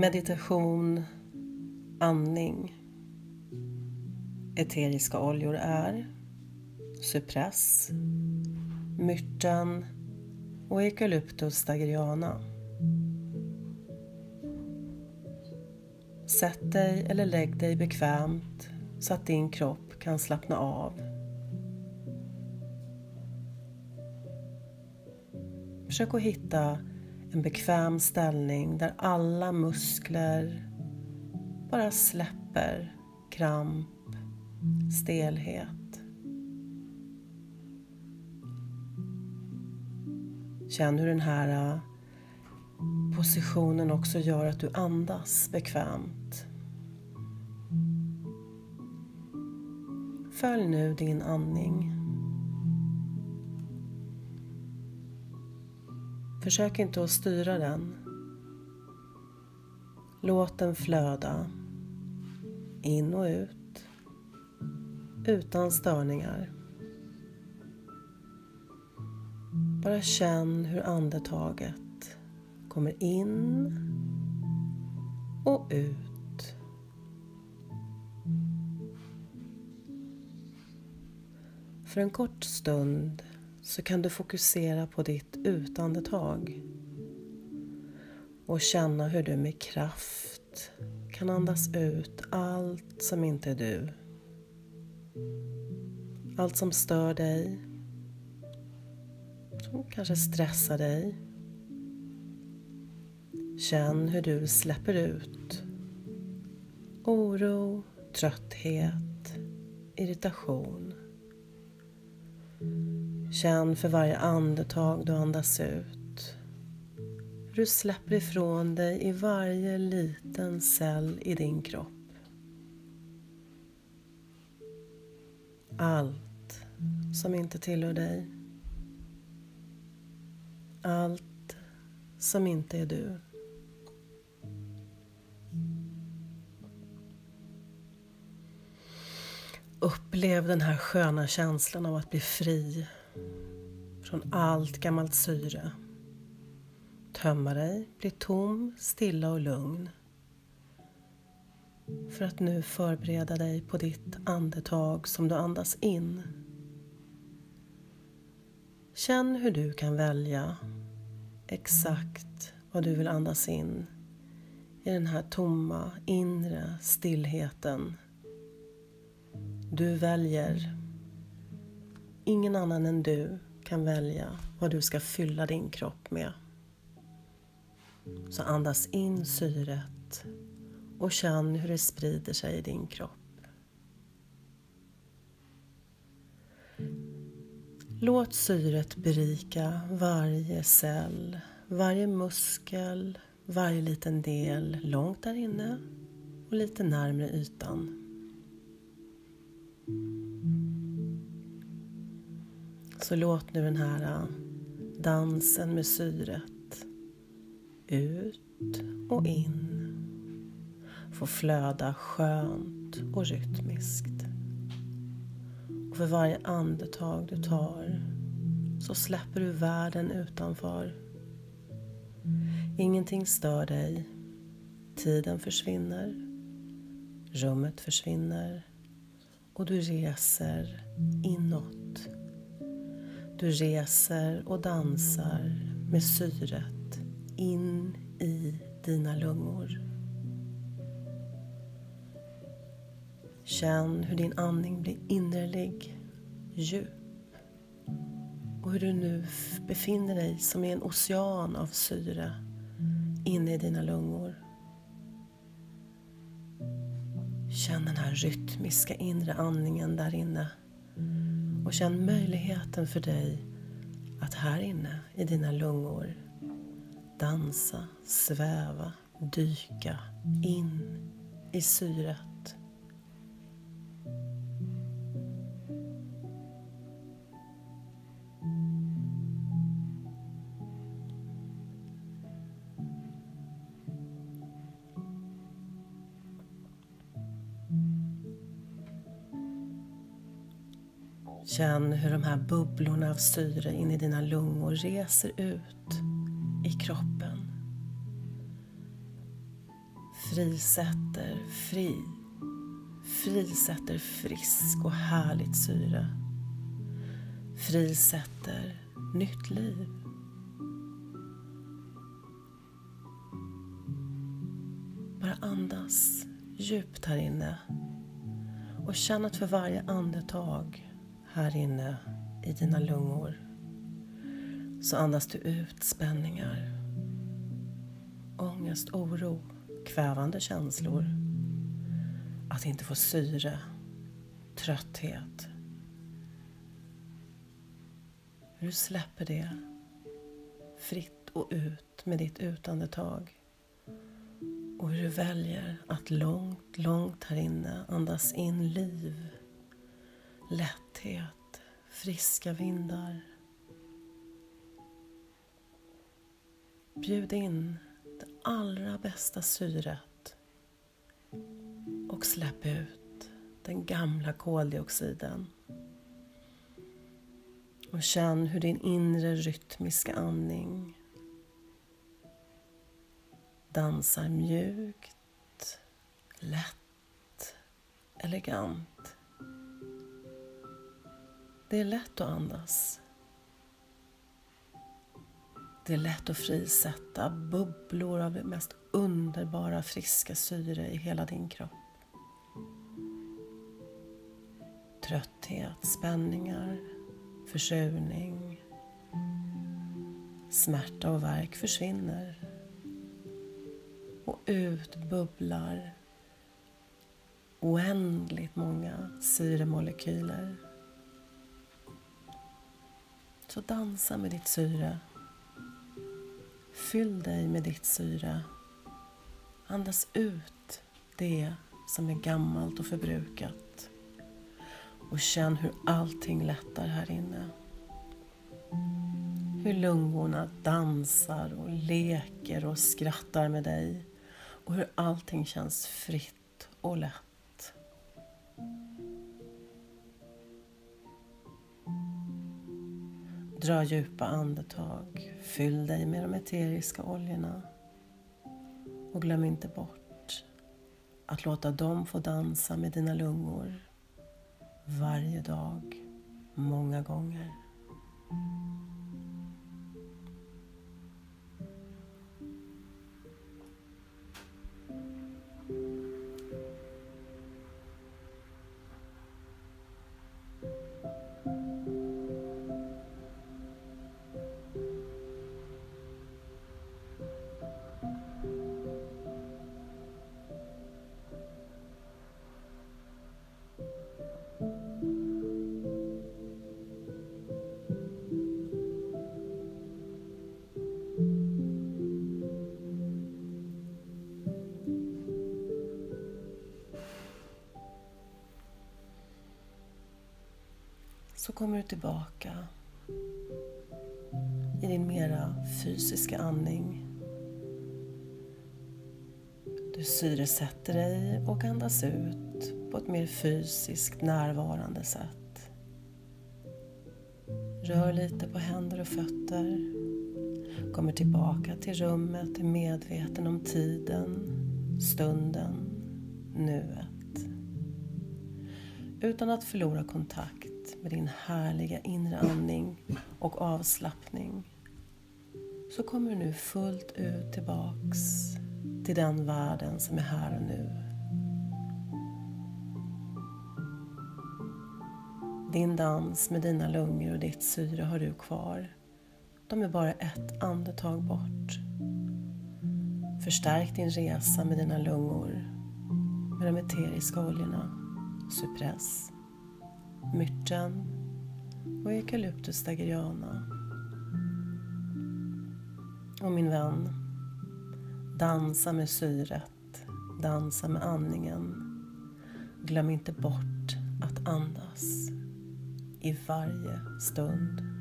Meditation, andning. Eteriska oljor är cypress, myrten och Eucalyptus dagriana. Sätt dig eller lägg dig bekvämt så att din kropp kan slappna av. Försök att hitta en bekväm ställning där alla muskler bara släpper kramp, stelhet. Känn hur den här äh, positionen också gör att du andas bekvämt. Följ nu din andning. Försök inte att styra den. Låt den flöda in och ut utan störningar. Bara känn hur andetaget kommer in och ut. För en kort stund så kan du fokusera på ditt utandetag och känna hur du med kraft kan andas ut allt som inte är du. Allt som stör dig, som kanske stressar dig. Känn hur du släpper ut oro, trötthet, irritation. Känn för varje andetag du andas ut hur du släpper ifrån dig i varje liten cell i din kropp. Allt som inte tillhör dig. Allt som inte är du. Upplev den här sköna känslan av att bli fri från allt gammalt syre. Tömma dig, bli tom, stilla och lugn. För att nu förbereda dig på ditt andetag som du andas in. Känn hur du kan välja exakt vad du vill andas in i den här tomma inre stillheten. Du väljer. Ingen annan än du kan välja vad du ska fylla din kropp med. Så andas in syret och känn hur det sprider sig i din kropp. Låt syret berika varje cell, varje muskel, varje liten del långt där inne och lite närmre ytan. Så låt nu den här äh, dansen med syret ut och in få flöda skönt och rytmiskt. Och för varje andetag du tar så släpper du världen utanför. Ingenting stör dig. Tiden försvinner. Rummet försvinner. Och du reser inåt du reser och dansar med syret in i dina lungor. Känn hur din andning blir innerlig, djup och hur du nu befinner dig som i en ocean av syre inne i dina lungor. Känn den här rytmiska inre andningen där inne och känn möjligheten för dig att här inne i dina lungor dansa, sväva, dyka in i syret. Känn hur de här bubblorna av syre in i dina lungor reser ut i kroppen. frisätter fri, frisätter frisk och härligt syre. Frisätter nytt liv. Bara andas djupt här inne och känn att för varje andetag här inne i dina lungor. Så andas du ut spänningar, ångest, oro, kvävande känslor, att inte få syre, trötthet. Hur du släpper det fritt och ut med ditt utandetag. Och hur du väljer att långt, långt här inne andas in liv, lätthet, friska vindar. Bjud in det allra bästa syret och släpp ut den gamla koldioxiden. Och känn hur din inre rytmiska andning dansar mjukt, lätt, elegant. Det är lätt att andas. Det är lätt att frisätta bubblor av det mest underbara friska syre i hela din kropp. Trötthet, spänningar, försurning, smärta och värk försvinner och ut bubblar oändligt många syremolekyler. Så dansa med ditt syre. Fyll dig med ditt syre. Andas ut det som är gammalt och förbrukat. Och känn hur allting lättar här inne. Hur lungorna dansar och leker och skrattar med dig och hur allting känns fritt och lätt. Dra djupa andetag, fyll dig med de eteriska oljorna och glöm inte bort att låta dem få dansa med dina lungor varje dag, många gånger. Så kommer du tillbaka i din mera fysiska andning. Du syresätter dig och andas ut på ett mer fysiskt närvarande sätt. Rör lite på händer och fötter. Kommer tillbaka till rummet, är medveten om tiden, stunden, nuet. Utan att förlora kontakt med din härliga inre andning och avslappning så kommer du nu fullt ut tillbaks till den världen som är här och nu. Din dans med dina lungor och ditt syre har du kvar. De är bara ett andetag bort. Förstärk din resa med dina lungor med de eteriska oljorna, Cypress myrten och eukalyptus stageriana. Och min vän, dansa med syret, dansa med andningen. Glöm inte bort att andas i varje stund